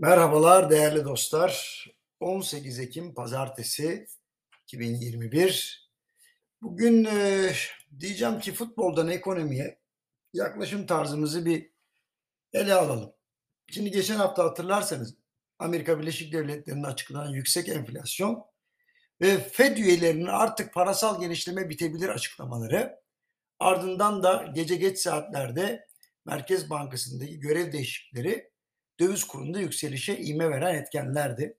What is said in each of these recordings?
Merhabalar değerli dostlar. 18 Ekim Pazartesi 2021. Bugün e, diyeceğim ki futboldan ekonomiye yaklaşım tarzımızı bir ele alalım. Şimdi geçen hafta hatırlarsanız Amerika Birleşik Devletleri'nin açıklanan yüksek enflasyon ve Fed üyelerinin artık parasal genişleme bitebilir açıklamaları ardından da gece geç saatlerde Merkez Bankası'ndaki görev değişiklikleri döviz kurunda yükselişe ivme veren etkenlerdi.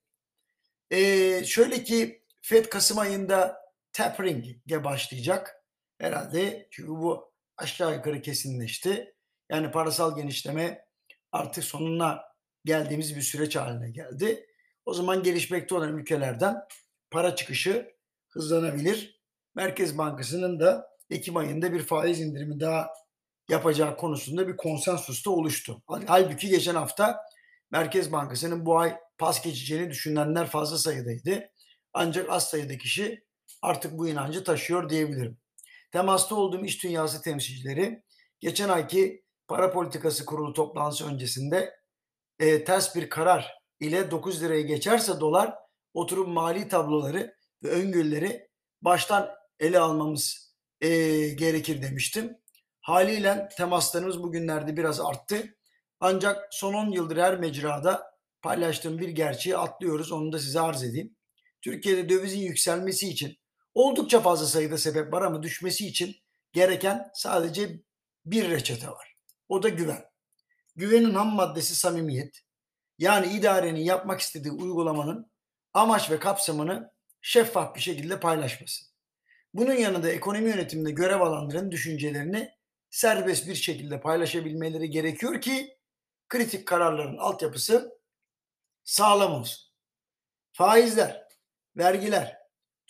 Ee, şöyle ki Fed Kasım ayında tapering'e başlayacak. Herhalde çünkü bu aşağı yukarı kesinleşti. Yani parasal genişleme artık sonuna geldiğimiz bir süreç haline geldi. O zaman gelişmekte olan ülkelerden para çıkışı hızlanabilir. Merkez Bankası'nın da Ekim ayında bir faiz indirimi daha yapacağı konusunda bir konsensus da oluştu. Halbuki geçen hafta Merkez Bankası'nın bu ay pas geçeceğini düşünenler fazla sayıdaydı. Ancak az sayıda kişi artık bu inancı taşıyor diyebilirim. Temasta olduğum iş dünyası temsilcileri geçen ayki para politikası kurulu toplantısı öncesinde e, ters bir karar ile 9 liraya geçerse dolar oturum mali tabloları ve öngörüleri baştan ele almamız e, gerekir demiştim. Haliyle temaslarımız bugünlerde biraz arttı. Ancak son 10 yıldır her mecrada paylaştığım bir gerçeği atlıyoruz. Onu da size arz edeyim. Türkiye'de dövizin yükselmesi için oldukça fazla sayıda sebep var ama düşmesi için gereken sadece bir reçete var. O da güven. Güvenin ham maddesi samimiyet. Yani idarenin yapmak istediği uygulamanın amaç ve kapsamını şeffaf bir şekilde paylaşması. Bunun yanında ekonomi yönetiminde görev alanların düşüncelerini serbest bir şekilde paylaşabilmeleri gerekiyor ki kritik kararların altyapısı sağlam olsun. Faizler, vergiler,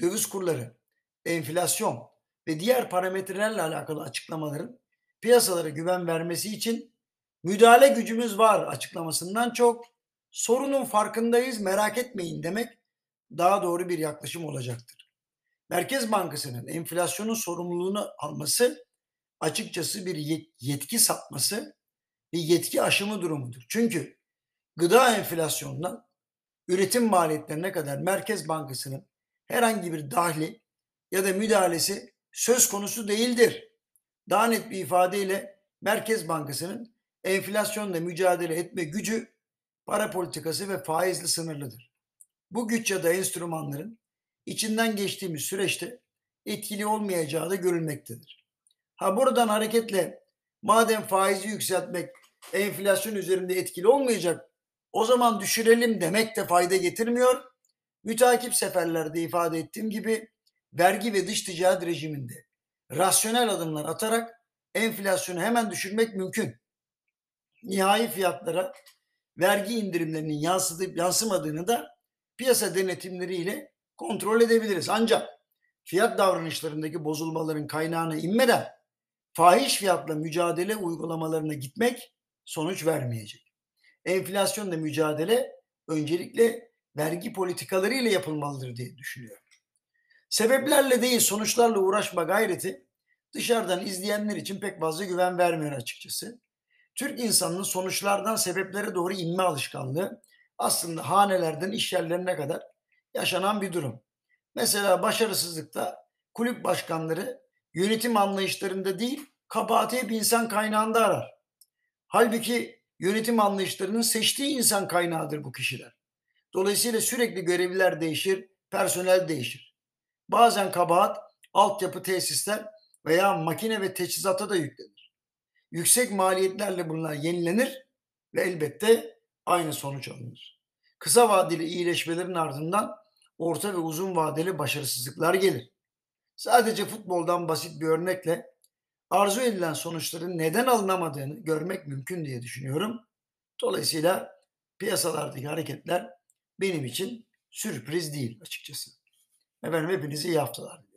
döviz kurları, enflasyon ve diğer parametrelerle alakalı açıklamaların piyasalara güven vermesi için müdahale gücümüz var açıklamasından çok sorunun farkındayız merak etmeyin demek daha doğru bir yaklaşım olacaktır. Merkez Bankası'nın enflasyonun sorumluluğunu alması açıkçası bir yetki satması bir yetki aşımı durumudur. Çünkü gıda enflasyonundan üretim maliyetlerine kadar Merkez Bankası'nın herhangi bir dahli ya da müdahalesi söz konusu değildir. Daha net bir ifadeyle Merkez Bankası'nın enflasyonla mücadele etme gücü para politikası ve faizli sınırlıdır. Bu güç ya da enstrümanların içinden geçtiğimiz süreçte etkili olmayacağı da görülmektedir. Ha buradan hareketle madem faizi yükseltmek enflasyon üzerinde etkili olmayacak. O zaman düşürelim demek de fayda getirmiyor. Mütakip seferlerde ifade ettiğim gibi vergi ve dış ticaret rejiminde rasyonel adımlar atarak enflasyonu hemen düşürmek mümkün. Nihai fiyatlara vergi indirimlerinin yansıdıp yansımadığını da piyasa denetimleriyle kontrol edebiliriz. Ancak fiyat davranışlarındaki bozulmaların kaynağına inmeden fahiş fiyatla mücadele uygulamalarına gitmek sonuç vermeyecek. Enflasyonla mücadele öncelikle vergi politikaları ile yapılmalıdır diye düşünüyorum. Sebeplerle değil sonuçlarla uğraşma gayreti dışarıdan izleyenler için pek fazla güven vermiyor açıkçası. Türk insanının sonuçlardan sebeplere doğru inme alışkanlığı aslında hanelerden iş yerlerine kadar yaşanan bir durum. Mesela başarısızlıkta kulüp başkanları yönetim anlayışlarında değil kabahati hep insan kaynağında arar. Halbuki yönetim anlayışlarının seçtiği insan kaynağıdır bu kişiler. Dolayısıyla sürekli görevliler değişir, personel değişir. Bazen kabahat altyapı tesisler veya makine ve teçhizata da yüklenir. Yüksek maliyetlerle bunlar yenilenir ve elbette aynı sonuç alınır. Kısa vadeli iyileşmelerin ardından orta ve uzun vadeli başarısızlıklar gelir. Sadece futboldan basit bir örnekle arzu edilen sonuçların neden alınamadığını görmek mümkün diye düşünüyorum. Dolayısıyla piyasalardaki hareketler benim için sürpriz değil açıkçası. Efendim hepinize iyi haftalar.